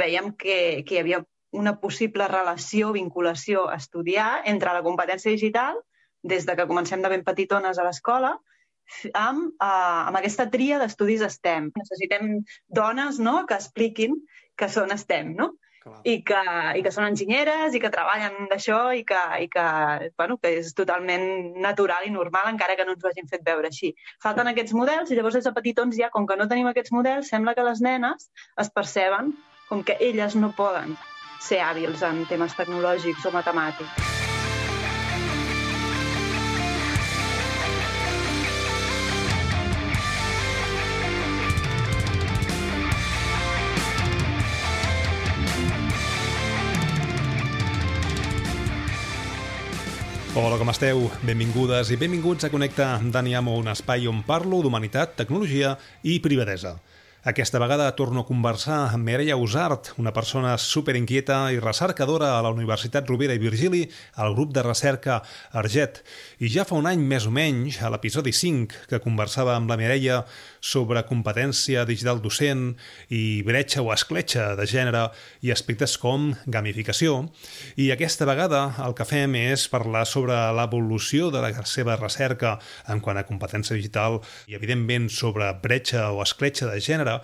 veiem que, que hi havia una possible relació, vinculació a estudiar entre la competència digital, des de que comencem de ben petitones a l'escola, amb, uh, amb aquesta tria d'estudis STEM. Necessitem dones no?, que expliquin que són STEM, no? I que, i que són enginyeres i que treballen d'això i, que, i que, bueno, que és totalment natural i normal encara que no ens ho hagin fet veure així. Falten aquests models i llavors des de petitons ja, com que no tenim aquests models, sembla que les nenes es perceben com que elles no poden ser hàbils en temes tecnològics o matemàtics. Hola, com esteu? Benvingudes i benvinguts a Connecta Daniamo, un espai on parlo d'humanitat, tecnologia i privadesa. Aquesta vegada torno a conversar amb Mireia Usart, una persona superinquieta i recercadora a la Universitat Rovira i Virgili, al grup de recerca Arget. I ja fa un any més o menys, a l'episodi 5, que conversava amb la Mireia sobre competència digital docent i bretxa o escletxa de gènere i aspectes com gamificació. I aquesta vegada el que fem és parlar sobre l'evolució de la seva recerca en quant a competència digital i, evidentment, sobre bretxa o escletxa de gènere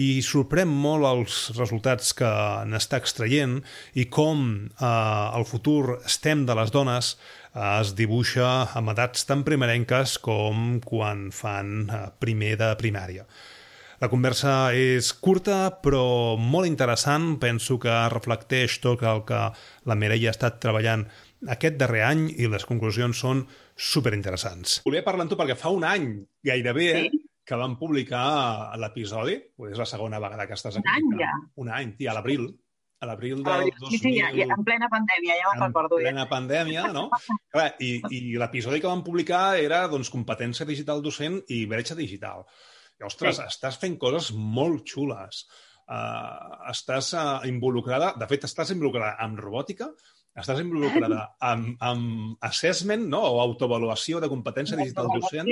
i sorprèn molt els resultats que n'està extraient i com eh, el futur STEM de les dones eh, es dibuixa amb edats tan primerenques com quan fan eh, primer de primària. La conversa és curta, però molt interessant. Penso que reflecteix tot el que la Mireia ha estat treballant aquest darrer any i les conclusions són superinteressants. Volia parlar amb tu perquè fa un any gairebé sí que van publicar l'episodi, és la segona vegada que estàs aquí. Un any ja. Un any, tia, a l'abril. A l'abril del 2000... Sí, sí, ja, en plena pandèmia, ja me'n recordo. En plena ja. pandèmia, no? Clar, I i l'episodi que van publicar era doncs, competència digital docent i bretxa digital. I, ostres, sí. estàs fent coses molt xules. Uh, estàs uh, involucrada, de fet, estàs involucrada amb robòtica, estàs involucrada amb, amb assessment no? o autoavaluació de competència digital docent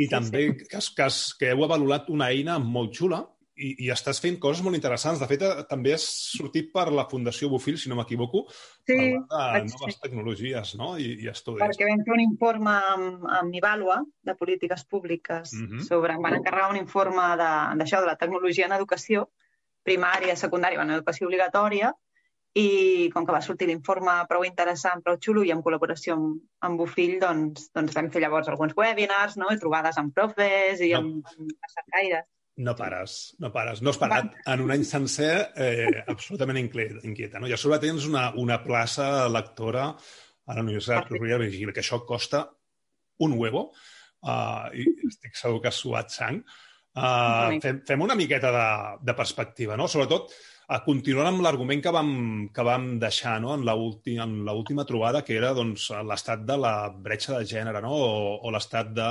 i també que, que, que heu avaluat una eina molt xula i, i estàs fent coses molt interessants. De fet, eh, també has sortit per la Fundació Bufil, si no m'equivoco, sí, de noves sí. tecnologies no? I, i estudis. Perquè vam fer un informe amb, amb Ivalua, de polítiques públiques, uh mhm. -huh. sobre... Van encarregar un informe d'això, de, de la tecnologia en educació, primària, secundària, bueno, educació obligatòria, i com que va sortir l'informe prou interessant, prou xulo, i en col·laboració amb, amb Bufill, doncs, doncs vam fer llavors alguns webinars, no? I trobades amb profes i no. amb, amb cercaires. No pares, no pares. No has parat en un any sencer eh, absolutament inquieta. No? I a sobre tens una, una plaça lectora a la Universitat Rovira Virgili, que això costa un huevo, uh, i estic segur que ha suat sang. Uh, fem, fem una miqueta de, de perspectiva, no? Sobretot, a continuar amb l'argument que vam, que vam deixar no? en l'última trobada, que era doncs, l'estat de la bretxa de gènere no? o, o l'estat de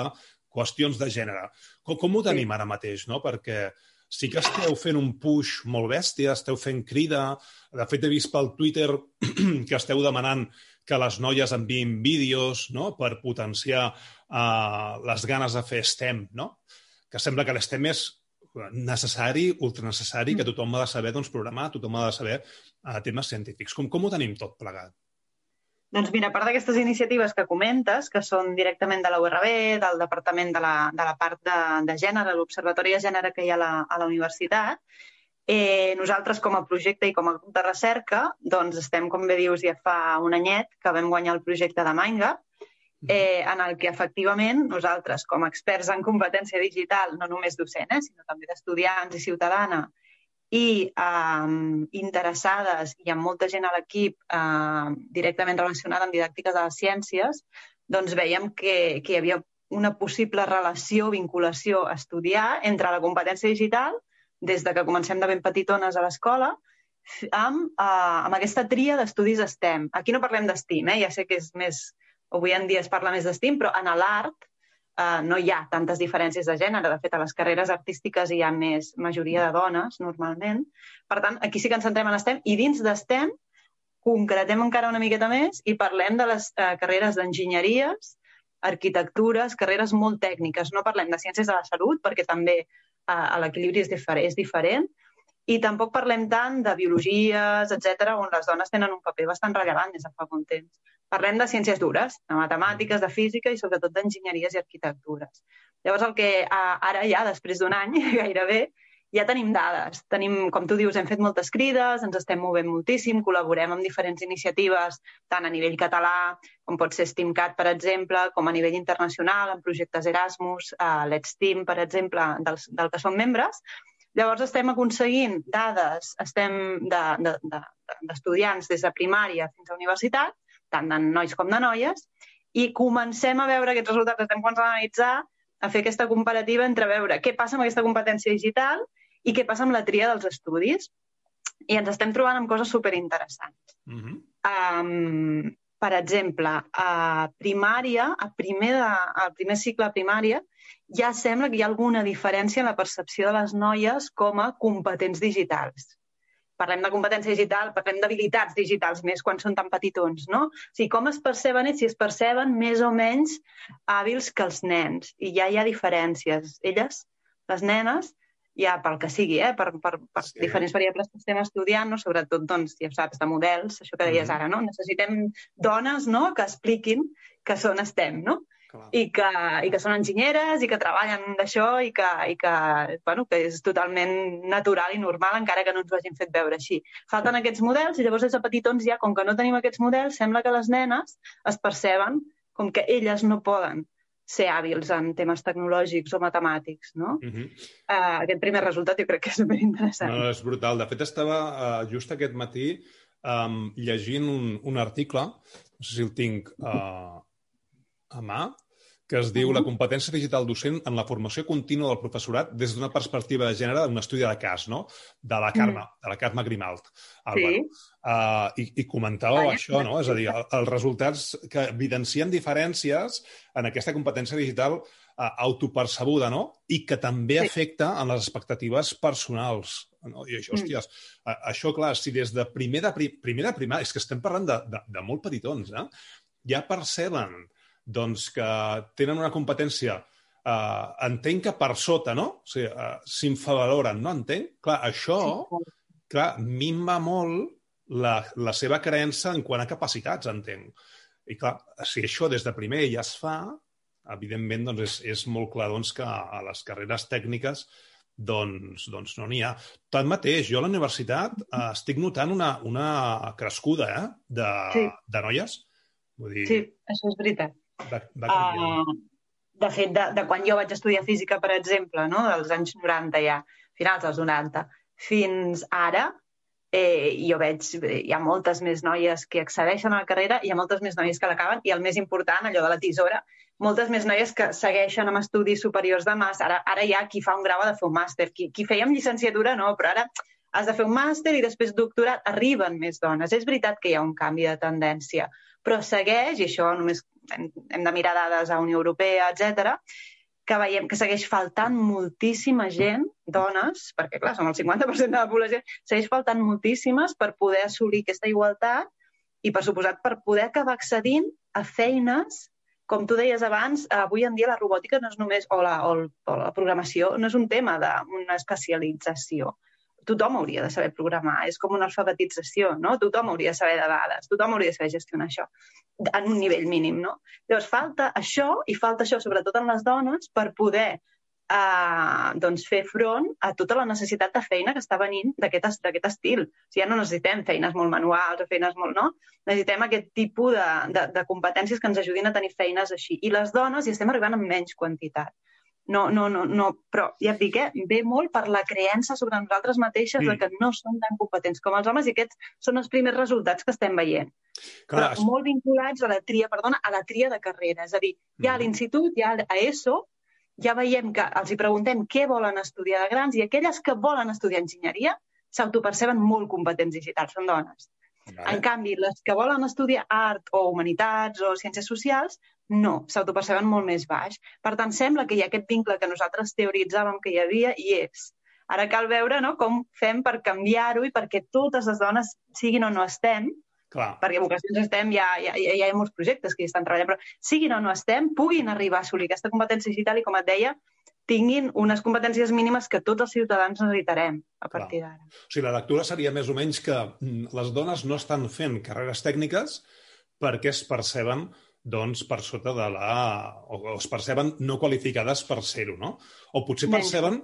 qüestions de gènere. Com, com ho tenim ara mateix? No? Perquè sí que esteu fent un push molt bèstia, esteu fent crida. De fet, he vist pel Twitter que esteu demanant que les noies enviïn vídeos no? per potenciar uh, les ganes de fer STEM, no? que sembla que l'STEM és necessari, ultranecessari, que mm. tothom ha de saber doncs, programar, tothom ha de saber uh, temes científics. Com, com ho tenim tot plegat? Doncs mira, a part d'aquestes iniciatives que comentes, que són directament de la URB, del Departament de la, de la part de, de gènere, l'Observatori de Gènere que hi ha a la, a la universitat, eh, nosaltres com a projecte i com a grup de recerca doncs estem, com bé dius, ja fa un anyet que vam guanyar el projecte de Mindgap, eh, en el que efectivament nosaltres, com a experts en competència digital, no només docent, eh, sinó també d'estudiants i ciutadana, i eh, interessades i amb molta gent a l'equip eh, directament relacionada amb didàctiques de les ciències, doncs veiem que, que hi havia una possible relació, vinculació a estudiar entre la competència digital, des de que comencem de ben petitones a l'escola, amb, eh, amb aquesta tria d'estudis STEM. Aquí no parlem d'estim, eh? ja sé que és més, avui en dia es parla més d'estim, però en l'art eh, no hi ha tantes diferències de gènere. De fet, a les carreres artístiques hi ha més majoria de dones, normalment. Per tant, aquí sí que ens centrem en STEM i dins d'STEM concretem encara una miqueta més i parlem de les eh, carreres d'enginyeries, arquitectures, carreres molt tècniques. No parlem de ciències de la salut, perquè també eh, l'equilibri és, diferent, és diferent, i tampoc parlem tant de biologies, etc, on les dones tenen un paper bastant rellevant des de fa molt temps. Parlem de ciències dures, de matemàtiques, de física i sobretot d'enginyeries i arquitectures. Llavors, el que ara ja, després d'un any gairebé, ja tenim dades. Tenim, com tu dius, hem fet moltes crides, ens estem movent moltíssim, col·laborem amb diferents iniciatives, tant a nivell català, com pot ser STEAMCAT, per exemple, com a nivell internacional, en projectes Erasmus, a Let's Team, per exemple, del, del que som membres. Llavors estem aconseguint dades estem d'estudiants de, de, de, des de primària fins a universitat, tant de nois com de noies, i comencem a veure aquests resultats, estem començant a analitzar, a fer aquesta comparativa entre veure què passa amb aquesta competència digital i què passa amb la tria dels estudis. I ens estem trobant amb coses superinteressants. Mm -hmm. um, per exemple, a primària, a primer, de, a primer cicle de primària, ja sembla que hi ha alguna diferència en la percepció de les noies com a competents digitals. Parlem de competència digital, parlem d'habilitats digitals, més quan són tan petitons, no? O sigui, com es perceben ells, si es perceben més o menys hàbils que els nens. I ja hi ha diferències. Elles, les nenes, ja pel que sigui, eh? per, per, per sí. diferents variables que estem estudiant, no? sobretot, doncs, ja saps, de models, això que deies mm -hmm. ara, no? Necessitem dones no? que expliquin que són estem, no? I que, i que són enginyeres i que treballen d'això i, que, i que, bueno, que és totalment natural i normal encara que no ens ho hagin fet veure així. Falten aquests models i llavors des de petitons ja, com que no tenim aquests models, sembla que les nenes es perceben com que elles no poden ser hàbils en temes tecnològics o matemàtics, no? Uh -huh. uh, aquest primer resultat jo crec que és superinteressant. No, és brutal. De fet, estava uh, just aquest matí um, llegint un, un article, no sé si el tinc uh, a mà, que es diu La competència digital docent en la formació contínua del professorat des d'una perspectiva de gènere d'un estudi de cas, no? De la Carme, mm. de la Carme Grimalt. Álvaro. Sí. Uh, i, I comentàveu ah, això, no? És a dir, el, els resultats que evidencien diferències en aquesta competència digital uh, autopercebuda, no? I que també sí. afecta en les expectatives personals. No? I això, mm. hòsties, uh, això, clar, si des de primer de, pri, primer de primària, és que estem parlant de, de, de molt petitons, eh? Ja perceben doncs, que tenen una competència uh, entenc que per sota, no? O sigui, uh, s'infavaloren, no? Entenc? Clar, això, clar, minva molt la, la seva creença en quant a capacitats, entenc. I clar, si això des de primer ja es fa, evidentment doncs és, és molt clar doncs, que a les carreres tècniques doncs, doncs no n'hi ha. Tanmateix, jo a la universitat eh, estic notant una, una crescuda eh, de, sí. de noies. Vull dir, sí, això és veritat. Va, va uh, de fet, de, de quan jo vaig estudiar física, per exemple, no? dels anys 90 ja, finals dels 90, fins ara, eh, jo veig, hi ha moltes més noies que accedeixen a la carrera, hi ha moltes més noies que l'acaben, i el més important, allò de la tisora, moltes més noies que segueixen amb estudis superiors de màster. Ara, ara hi ha qui fa un grau de fer un màster. Qui, qui feia amb llicenciatura, no, però ara has de fer un màster i després doctorat. Arriben més dones. És veritat que hi ha un canvi de tendència, però segueix, i això només hem, hem de mirar dades a Unió Europea, etc que veiem que segueix faltant moltíssima gent, dones, perquè clar, som el 50% de la població, segueix faltant moltíssimes per poder assolir aquesta igualtat i, per suposat, per poder acabar accedint a feines com tu deies abans, avui en dia la robòtica no és només, o la, o, o la programació, no és un tema d'una especialització tothom hauria de saber programar, és com una alfabetització, no? Tothom hauria de saber de dades, tothom hauria de saber gestionar això en un nivell mínim, no? Llavors, falta això, i falta això sobretot en les dones, per poder eh, doncs fer front a tota la necessitat de feina que està venint d'aquest estil. O sigui, ja no necessitem feines molt manuals o feines molt... No? Necessitem aquest tipus de, de, de competències que ens ajudin a tenir feines així. I les dones hi estem arribant amb menys quantitat no, no, no, no, però ja et dic, eh, ve molt per la creença sobre nosaltres mateixes sí. de que no som tan competents com els homes i aquests són els primers resultats que estem veient. Clar, però molt vinculats a la tria, perdona, a la tria de carrera. És a dir, ja a mm. l'institut, ja a ESO, ja veiem que els hi preguntem què volen estudiar de grans i aquelles que volen estudiar enginyeria s'autoperceben molt competents digitals, són dones. Vale. En canvi, les que volen estudiar art o humanitats o ciències socials, no, s'autoperceben molt més baix. Per tant, sembla que hi ha aquest vincle que nosaltres teoritzàvem que hi havia i és. Ara cal veure no, com fem per canviar-ho i perquè totes les dones, siguin o no estem, Clar. perquè vocacions estem, ja, ja, ja, hi ha molts projectes que hi estan treballant, però siguin o no estem, puguin arribar a assolir aquesta competència digital i, com et deia, tinguin unes competències mínimes que tots els ciutadans necessitarem a partir d'ara. O sigui, la lectura seria més o menys que mm, les dones no estan fent carreres tècniques perquè es perceben doncs, per sota de la... o es perceben no qualificades per ser-ho, no? O potser perceben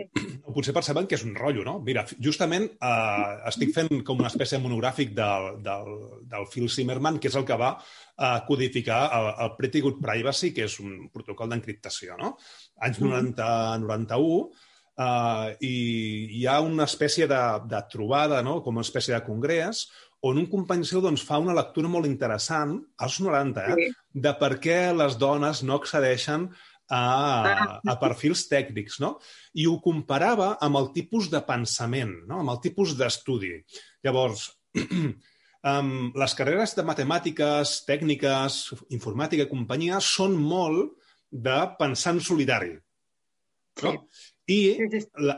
o potser perceben que és un rotllo, no? Mira, justament eh, estic fent com una espècie de monogràfic del, del, del Phil Zimmerman, que és el que va eh, codificar el, el Pretty Good Privacy, que és un protocol d'encriptació, no? Anys 90, 91, eh, i hi ha una espècie de, de trobada, no? com una espècie de congrés, on un company seu doncs, fa una lectura molt interessant, als 90, eh? de per què les dones no accedeixen a, a perfils tècnics, no? I ho comparava amb el tipus de pensament, no? amb el tipus d'estudi. Llavors, um, les carreres de matemàtiques, tècniques, informàtica i companyia són molt de pensar en solidari. No? I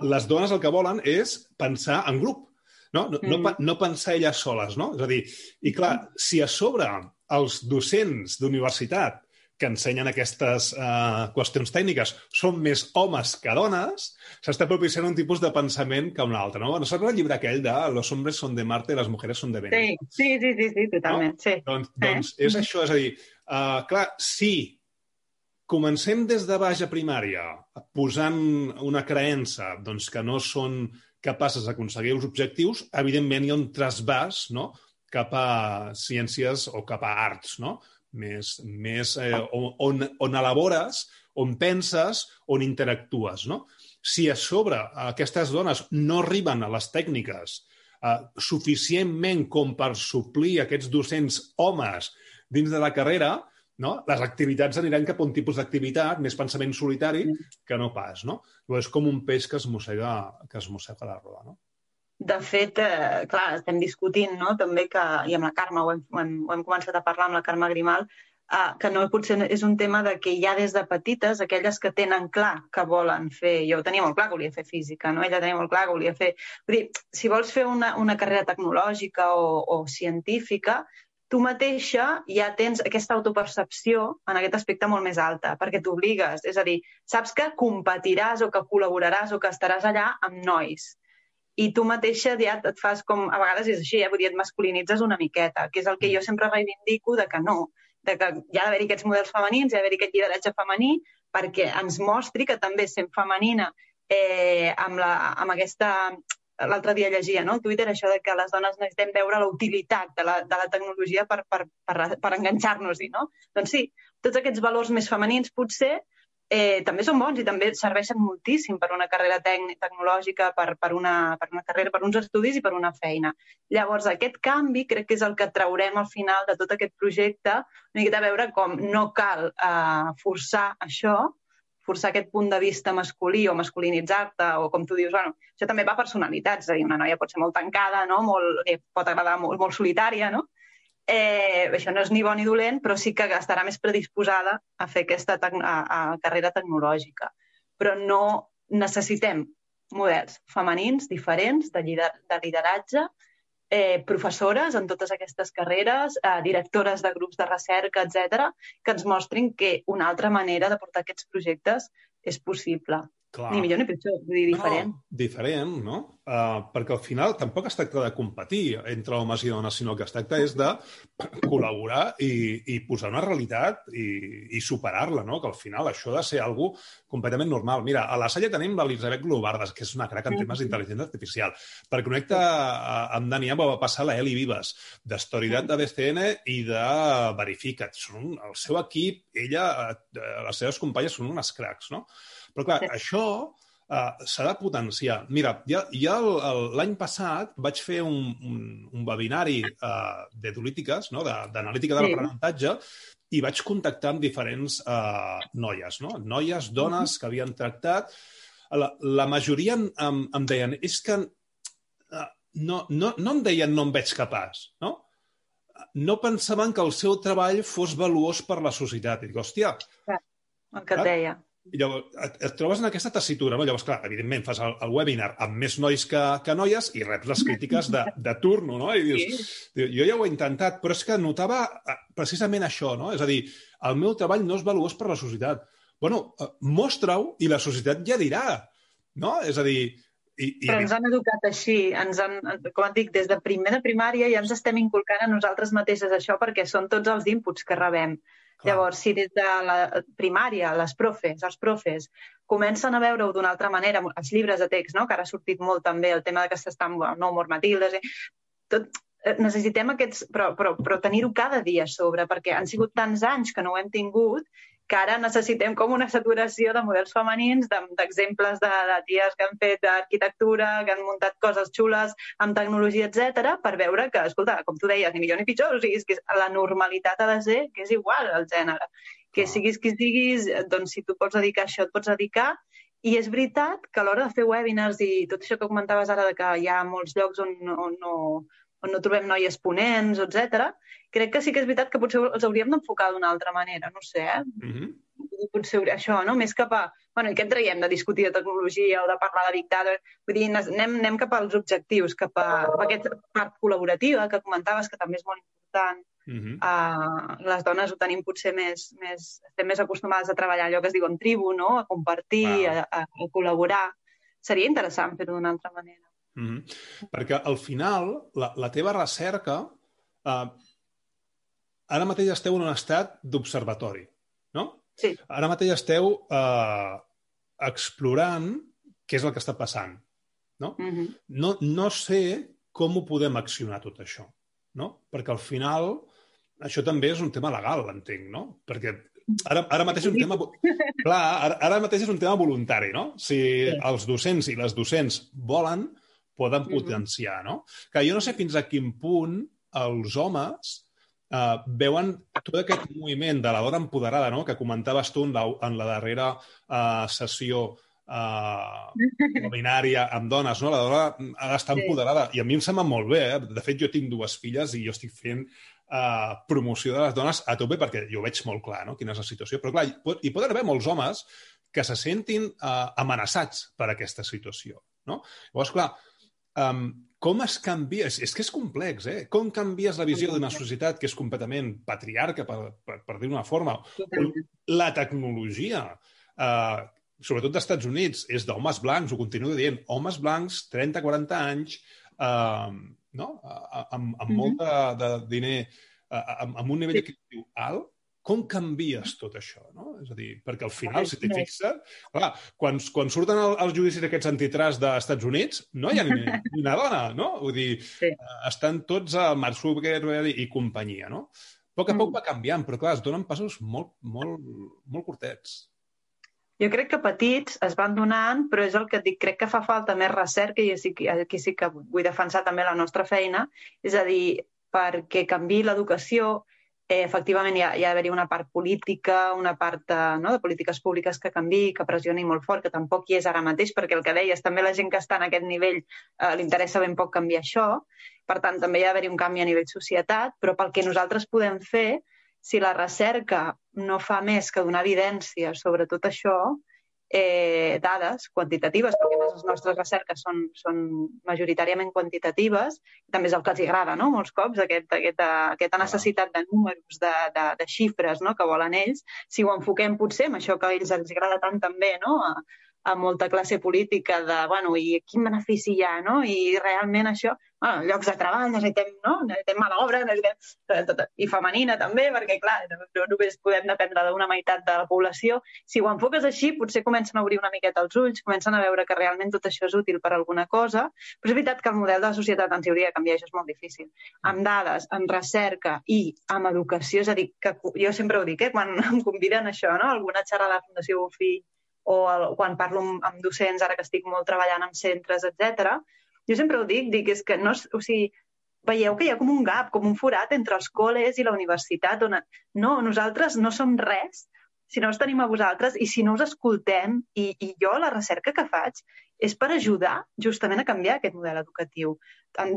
les dones el que volen és pensar en grup, no? No, no, mm. no pensar elles soles, no? És a dir, i clar, si a sobre els docents d'universitat que ensenyen aquestes uh, qüestions tècniques són més homes que dones, s'està propiciant un tipus de pensament que un altre. No? Bueno, saps el llibre aquell de Los hombres son de Marte i les mujeres son de Venus? Sí, sí, sí, sí, sí totalment. No? Sí. Doncs, doncs és això, és a dir, uh, clar, si comencem des de baix a primària posant una creença doncs, que no són capaces d'aconseguir els objectius, evidentment hi ha un trasbàs no? cap a ciències o cap a arts, no? més, més eh, on, on elabores, on penses, on interactues. No? Si a sobre aquestes dones no arriben a les tècniques eh, suficientment com per suplir aquests docents homes dins de la carrera, no? les activitats aniran cap a un tipus d'activitat, més pensament solitari, que no pas. No? és com un peix que es mossega, que es mossega la roda. No? De fet, eh, clar, estem discutint no? també que, i amb la Carme ho hem, ho hem, ho hem començat a parlar amb la Carme Grimal, eh, que no potser és un tema de que ja des de petites, aquelles que tenen clar que volen fer... Jo tenia molt clar que volia fer física, no? ella tenia molt clar que volia fer... Vull dir, si vols fer una, una carrera tecnològica o, o científica, tu mateixa ja tens aquesta autopercepció en aquest aspecte molt més alta, perquè t'obligues. És a dir, saps que competiràs o que col·laboraràs o que estaràs allà amb nois i tu mateixa ja et fas com, a vegades és així, eh? vull dir, et masculinitzes una miqueta, que és el que jo sempre reivindico de que no, de que hi ha d'haver-hi aquests models femenins, hi ha d'haver-hi aquest lideratge femení, perquè ens mostri que també sent femenina eh, amb, la, amb aquesta l'altre dia llegia no? Twitter això de que les dones necessitem veure la utilitat de la, de la tecnologia per, per, per, per enganxar-nos-hi, no? Doncs sí, tots aquests valors més femenins potser eh, també són bons i també serveixen moltíssim per una carrera tècnica, tecnològica, per, per, una, per una carrera, per uns estudis i per una feina. Llavors, aquest canvi crec que és el que traurem al final de tot aquest projecte, una miqueta a veure com no cal eh, forçar això, forçar aquest punt de vista masculí o masculinitzar-te, o com tu dius, bueno, això també va a personalitats, és a dir, una noia pot ser molt tancada, no? molt, eh, pot agradar molt, molt solitària, no? Eh, això no és ni bo ni dolent, però sí que estarà més predisposada a fer aquesta a, a carrera tecnològica. Però no necessitem models femenins diferents de, lider de lideratge, eh, professores en totes aquestes carreres, eh, directores de grups de recerca, etc, que ens mostrin que una altra manera de portar aquests projectes és possible. Clar. Ni millor ni pitjor, vull dir, diferent. No, diferent, no? Uh, perquè al final tampoc es tracta de competir entre homes i dones, sinó que es tracta és de col·laborar i, i posar una realitat i, i superar-la, no? Que al final això ha de ser algo completament normal. Mira, a la Salle tenim l'Elisabet Globardes, que és una crac en temes d'intel·ligència artificial. Per connectar amb Dani va passar la Eli Vives, d'Estoridat de BCN i de Verificat. Són el seu equip, ella, eh, les seves companyes són unes cracs, no? Però, clar, això uh, s'ha de potenciar. Mira, ja, ja l'any passat vaig fer un, un, un webinari uh, d'edolítiques, no? d'analítica de, de l'aprenentatge, i vaig contactar amb diferents uh, noies, no? noies, dones que havien tractat. La, la majoria em, em deien, és que uh, no, no, no em deien no em veig capaç, no? No pensaven que el seu treball fos valuós per la societat. I dic, hòstia... el que et deia. I llavors et, et trobes en aquesta tessitura, no? Llavors, clar, evidentment fas el, el webinar amb més nois que, que noies i reps les crítiques de, de turno, no? I dius, sí. jo ja ho he intentat, però és que notava eh, precisament això, no? És a dir, el meu treball no és valuós per la societat. bueno, eh, mostra-ho i la societat ja dirà, no? És a dir, i, i... Però ens han educat així, ens han, com et dic, des de primer de primària ja ens estem inculcant a nosaltres mateixes això perquè són tots els inputs que rebem. Clar. Llavors, si des de la primària, les profes, els profes, comencen a veure-ho d'una altra manera, els llibres de text, no? que ara ha sortit molt també el tema de que s'estan, no, amor Matildes, eh? tot, necessitem aquests, però, però, però tenir-ho cada dia a sobre, perquè han sigut tants anys que no ho hem tingut que ara necessitem com una saturació de models femenins, d'exemples de, de ties que han fet arquitectura, que han muntat coses xules amb tecnologia, etc, per veure que, escolta, com tu deies, ni millor ni pitjor, o sigui, és que la normalitat ha de ser que és igual al gènere. Que siguis qui siguis, doncs si tu pots dedicar això, et pots dedicar i és veritat que a l'hora de fer webinars i tot això que comentaves ara de que hi ha molts llocs on, on no, on no trobem noies ponents, etc. crec que sí que és veritat que potser els hauríem d'enfocar d'una altra manera, no sé, eh? Mm -hmm. Potser això, no? Més cap a... Bueno, i què en traiem de discutir de tecnologia o de parlar de dictador? Vull dir, anem, anem cap als objectius, cap a, cap a aquesta part col·laborativa que comentaves, que també és molt important. Uh -huh. uh, les dones ho tenim potser més, més... Estem més acostumades a treballar allò que es diu en tribu, no? A compartir, wow. a, a, a col·laborar. Seria interessant fer-ho d'una altra manera. Mm -hmm. Perquè al final, la, la teva recerca, eh, ara mateix esteu en un estat d'observatori, no? Sí. Ara mateix esteu eh, explorant què és el que està passant, no? Mm -hmm. no? No sé com ho podem accionar tot això, no? Perquè al final això també és un tema legal, entenc, no? Perquè ara, ara mateix és un tema... Clar, ara, ara mateix és un tema voluntari, no? Si sí. els docents i les docents volen, poden potenciar, no? Que jo no sé fins a quin punt els homes eh, veuen tot aquest moviment de la dona empoderada, no?, que comentaves tu en la, en la darrera eh, sessió eh, binària amb dones, no? La dona ha d'estar sí. empoderada. I a mi em sembla molt bé, eh? De fet, jo tinc dues filles i jo estic fent eh, promoció de les dones a tope perquè jo veig molt clar no? quina és la situació. Però clar, hi, hi poden haver molts homes que se sentin eh, amenaçats per aquesta situació. No? Llavors, clar, Um, com es canvia? És, és que és complex, eh? Com canvies la visió d'una societat que és completament patriarca, per, per, per dir una forma? La tecnologia, uh, sobretot dels Estats Units, és d'homes blancs, ho continuo dient, homes blancs, 30-40 anys, uh, no? amb, amb molt de, de diner, uh, amb, amb un nivell adquisitiu alt, com canvies tot això, no? És a dir, perquè al final, si t'hi fixes, clar, quan, quan surten el, els judicis d'aquests antitrust dels Estats Units, no hi ha ni, ni una dona, no? Vull dir, sí. Eh, estan tots a Mark Zuckerberg i companyia, no? A poc a poc mm. va canviant, però clar, es donen passos molt, molt, molt curtets. Jo crec que petits es van donant, però és el que dic, crec que fa falta més recerca i aquí sí que vull defensar també la nostra feina, és a dir, perquè canvi l'educació, eh, efectivament hi ha, hi ha d'haver-hi una part política, una part de, no, de polítiques públiques que canvi, que pressioni molt fort, que tampoc hi és ara mateix, perquè el que deies, també la gent que està en aquest nivell eh, li interessa ben poc canviar això. Per tant, també hi ha d'haver-hi un canvi a nivell societat, però pel que nosaltres podem fer, si la recerca no fa més que donar evidència sobre tot això, eh, dades quantitatives, perquè més les nostres recerques són, són majoritàriament quantitatives, també és el que els agrada, no?, molts cops, aquest, aquesta, aquesta necessitat de números, de, de, de xifres no?, que volen ells, si ho enfoquem potser amb això que a ells els agrada tant també, no?, a, a molta classe política de, bueno, i quin benefici hi ha, no?, i realment això bueno, llocs de treball, necessitem, no? necessitem mà d'obra, necessitem... i femenina també, perquè clar, no només podem dependre d'una meitat de la població. Si ho enfoques així, potser comencen a obrir una miqueta els ulls, comencen a veure que realment tot això és útil per a alguna cosa, però és veritat que el model de la societat ens hauria de canviar, això és molt difícil. Amb dades, amb recerca i amb educació, és a dir, que jo sempre ho dic, eh, quan em conviden això, no? alguna xerrada de la Fundació Bofill o el, quan parlo amb, amb docents, ara que estic molt treballant amb centres, etc jo sempre ho dic, dic, és que no... O sigui, veieu que hi ha com un gap, com un forat entre els col·les i la universitat, on no, nosaltres no som res si no us tenim a vosaltres i si no us escoltem, i, i jo la recerca que faig és per ajudar justament a canviar aquest model educatiu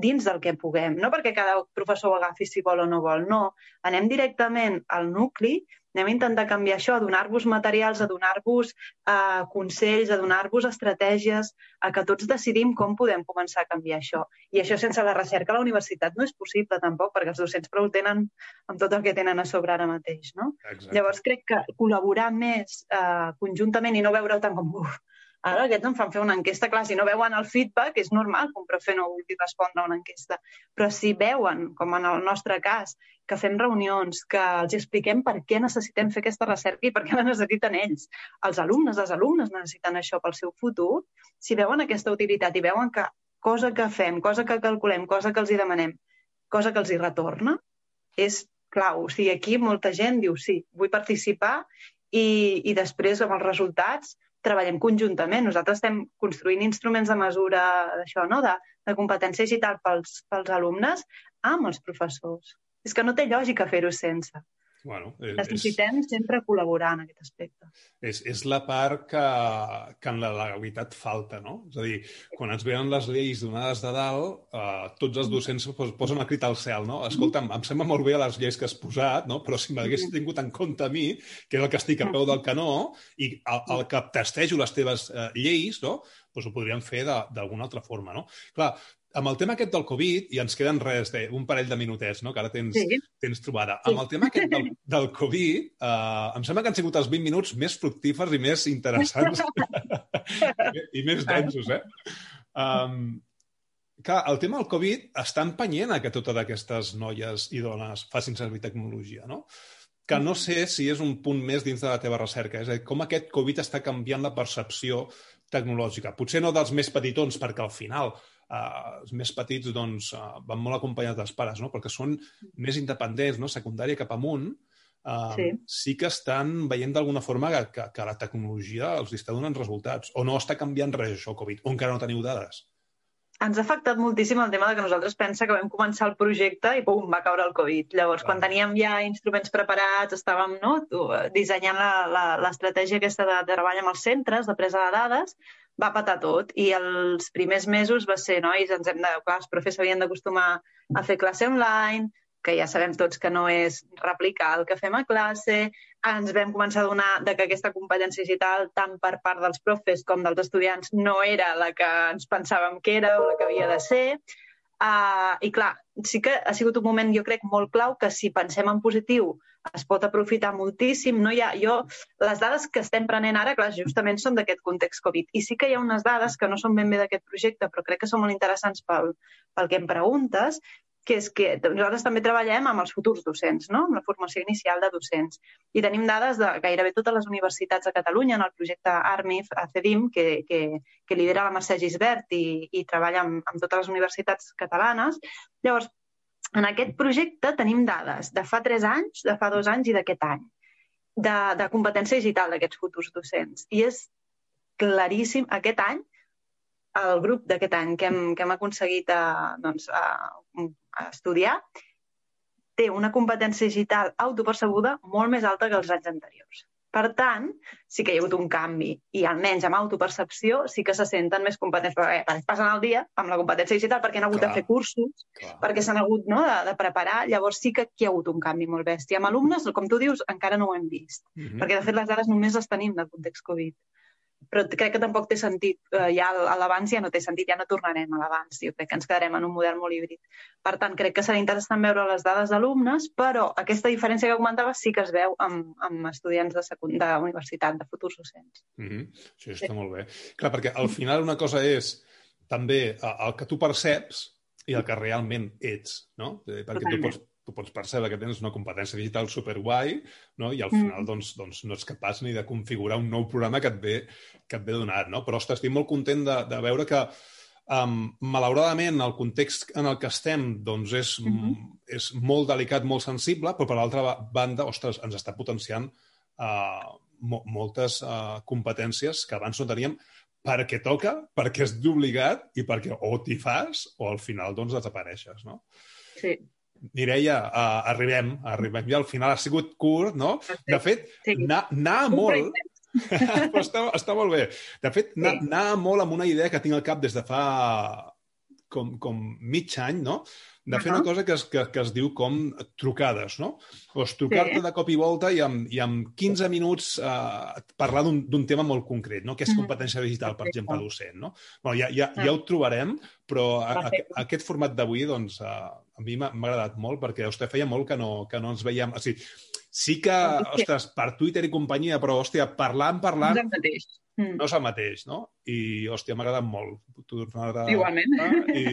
dins del que puguem. No perquè cada professor ho agafi si vol o no vol, no. Anem directament al nucli anem a intentar canviar això, a donar-vos materials, a donar-vos eh, consells, a donar-vos estratègies, a que tots decidim com podem començar a canviar això. I això sense la recerca a la universitat no és possible tampoc, perquè els docents prou tenen amb tot el que tenen a sobre ara mateix. No? Exacte. Llavors crec que col·laborar més eh, conjuntament i no veure-ho tant com uf, Ara aquests em fan fer una enquesta, clar, si no veuen el feedback, és normal que un profe no vulgui respondre a una enquesta. Però si veuen, com en el nostre cas, que fem reunions, que els expliquem per què necessitem fer aquesta recerca i per què la necessiten ells. Els alumnes, les alumnes necessiten això pel seu futur. Si veuen aquesta utilitat i veuen que cosa que fem, cosa que calculem, cosa que els hi demanem, cosa que els hi retorna, és clau. O sigui, aquí molta gent diu sí, vull participar i, i després amb els resultats treballem conjuntament. Nosaltres estem construint instruments de mesura d'això, no? de, de competències i tal pels, pels alumnes amb els professors. És que no té lògica fer-ho sense. Bueno, és, Necessitem és, sempre col·laborar en aquest aspecte. És, és la part que, que en la legalitat falta, no? És a dir, quan ens venen les lleis donades de dalt, eh, tots els docents posen el crit al cel, no? Escolta'm, em sembla molt bé les lleis que has posat, no? però si m'haguessis tingut en compte a mi, que és el que estic a peu del canó, i el, el que testejo les teves eh, lleis, no? doncs ho podríem fer d'alguna altra forma, no? Clar, amb el tema aquest del Covid, i ens queden res, de, un parell de minutets, no?, que ara tens, sí. tens trobada. Sí. Amb el tema aquest del, del Covid, eh, em sembla que han sigut els 20 minuts més fructífers i més interessants i més densos, eh? Um, clar, el tema del Covid està empenyent a que totes aquestes noies i dones facin servir tecnologia, no? Que no sé si és un punt més dins de la teva recerca. És a dir, com aquest Covid està canviant la percepció tecnològica. Potser no dels més petitons, perquè al final Uh, els més petits doncs, uh, van molt acompanyats dels pares, no? perquè són més independents, no? secundària cap amunt, uh, sí. sí que estan veient d'alguna forma que, que, que la tecnologia els està donant resultats. O no està canviant res això, Covid, o encara no teniu dades? Ens ha afectat moltíssim el tema de que nosaltres pensa que vam començar el projecte i pum, va caure el Covid. Llavors, Clar. quan teníem ja instruments preparats, estàvem no, dissenyant l'estratègia aquesta de, de treball amb els centres, de presa de dades, va patar tot i els primers mesos va ser, nois, ens hem de, clar, els profes s'havien d'acostumar a fer classe online, que ja sabem tots que no és replicar el que fem a classe, ens vam començar a donar de que aquesta competència digital, tant per part dels profes com dels estudiants, no era la que ens pensàvem que era o la que havia de ser. Uh, I clar, sí que ha sigut un moment, jo crec, molt clau que si pensem en positiu es pot aprofitar moltíssim. No hi ha, jo, les dades que estem prenent ara, clar, justament són d'aquest context Covid. I sí que hi ha unes dades que no són ben bé d'aquest projecte, però crec que són molt interessants pel, pel que em preguntes, que és que nosaltres també treballem amb els futurs docents, no? amb la formació inicial de docents. I tenim dades de gairebé totes les universitats de Catalunya en el projecte ARMIF, ACEDIM, que, que, que lidera la Mercè Gisbert i, i treballa amb, amb totes les universitats catalanes. Llavors, en aquest projecte tenim dades de fa tres anys, de fa dos anys i d'aquest any, de, de competència digital d'aquests futurs docents. I és claríssim, aquest any, el grup d'aquest any que hem, que hem aconseguit a, doncs, a, a estudiar té una competència digital autopercebuda molt més alta que els anys anteriors. Per tant, sí que hi ha hagut un canvi i almenys amb autopercepció sí que se senten més competents. Perquè, perquè passen el dia amb la competència digital perquè han hagut clar, de fer cursos, clar. perquè s'han hagut no, de, de preparar. Llavors sí que aquí hi ha hagut un canvi molt bèstia. Amb alumnes, com tu dius, encara no ho hem vist. Mm -hmm. Perquè, de fet, les dades només les tenim del context Covid però crec que tampoc té sentit. Eh, ja a l'abans ja no té sentit, ja no tornarem a l'abans. Jo crec que ens quedarem en un model molt híbrid. Per tant, crec que serà interessant veure les dades d'alumnes, però aquesta diferència que comentava sí que es veu amb, amb estudiants de, de universitat, de futurs docents. Mm -hmm. Això està sí. molt bé. Clar, perquè al final una cosa és també el que tu perceps i el que realment ets, no? Perquè Totalment. tu pots, tu pots percebre que tens una competència digital superguai no? i al mm. final mm. doncs, doncs no ets capaç ni de configurar un nou programa que et ve, que et ve donat. No? Però, ostres, estic molt content de, de veure que um, malauradament el context en el que estem doncs, és, mm -hmm. és molt delicat, molt sensible, però per l'altra banda, ostres, ens està potenciant uh, mo moltes uh, competències que abans no teníem perquè toca, perquè és d'obligat i perquè o t'hi fas o al final doncs desapareixes, no? Sí. Mireia, uh, arribem, arribem ja al final. Ha sigut curt, no? De fet, sí. anar, anar molt... està, està molt bé. De fet, sí. anar molt amb una idea que tinc al cap des de fa com, com mig any, no? de fer uh -huh. una cosa que es, que, que es diu com trucades, no? Pues trucar-te sí. de cop i volta i amb, i amb 15 minuts eh, parlar d'un tema molt concret, no? que és competència digital, per exemple, docent. No? Bueno, ja, ja, ja ho trobarem, però a, a, a aquest format d'avui doncs, a, a mi m'ha agradat molt perquè vostè feia molt que no, que no ens veiem... O sigui, sí que, ostres, per Twitter i companyia, però, hòstia, parlant, parlant... No és el mateix. Mm. No és el mateix, no? I, hòstia, m'ha agradat molt tornar Igualment. I,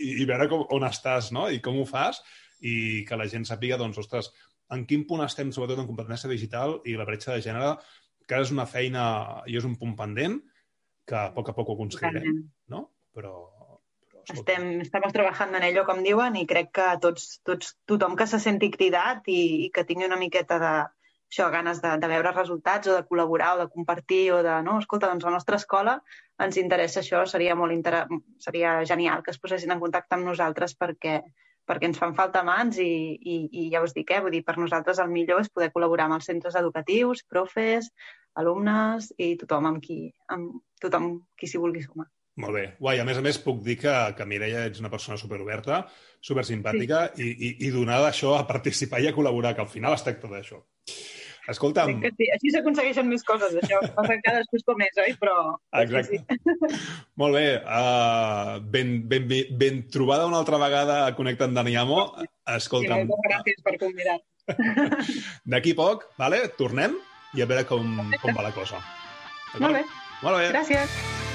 i, i veure com, on estàs, no? I com ho fas i que la gent sàpiga, doncs, ostres, en quin punt estem, sobretot en competència digital i la bretxa de gènere, que és una feina i és un punt pendent que a poc a poc ho aconseguirem, no? Però, estem, estem treballant en ello, com diuen, i crec que tots, tots, tothom que se senti cridat i, i que tingui una miqueta de, això, ganes de, de veure resultats o de col·laborar o de compartir o de, no, escolta, doncs a la nostra escola ens interessa això, seria molt inter... seria genial que es posessin en contacte amb nosaltres perquè, perquè ens fan falta mans i, i, i ja us dic, eh, vull dir, per nosaltres el millor és poder col·laborar amb els centres educatius, profes, alumnes i tothom amb qui, amb tothom qui s'hi vulgui sumar. Molt bé. Guai, a més a més puc dir que, que Mireia ets una persona superoberta, supersimpàtica sí. i, i, i donada això a participar i a col·laborar, que al final es tracta d'això. Escolta'm... que sí. Així s'aconsegueixen més coses, això. Passa que cadascú és com és, oi? Però... Exacte. Sí. Molt bé. Uh, ben, ben, ben, ben trobada una altra vegada a Connecta amb Daniamo. Escolta'm... Sí, moltes gràcies per convidar. D'aquí poc, vale? tornem i a veure com, com va la cosa. Molt bé. Molt bé. Gràcies.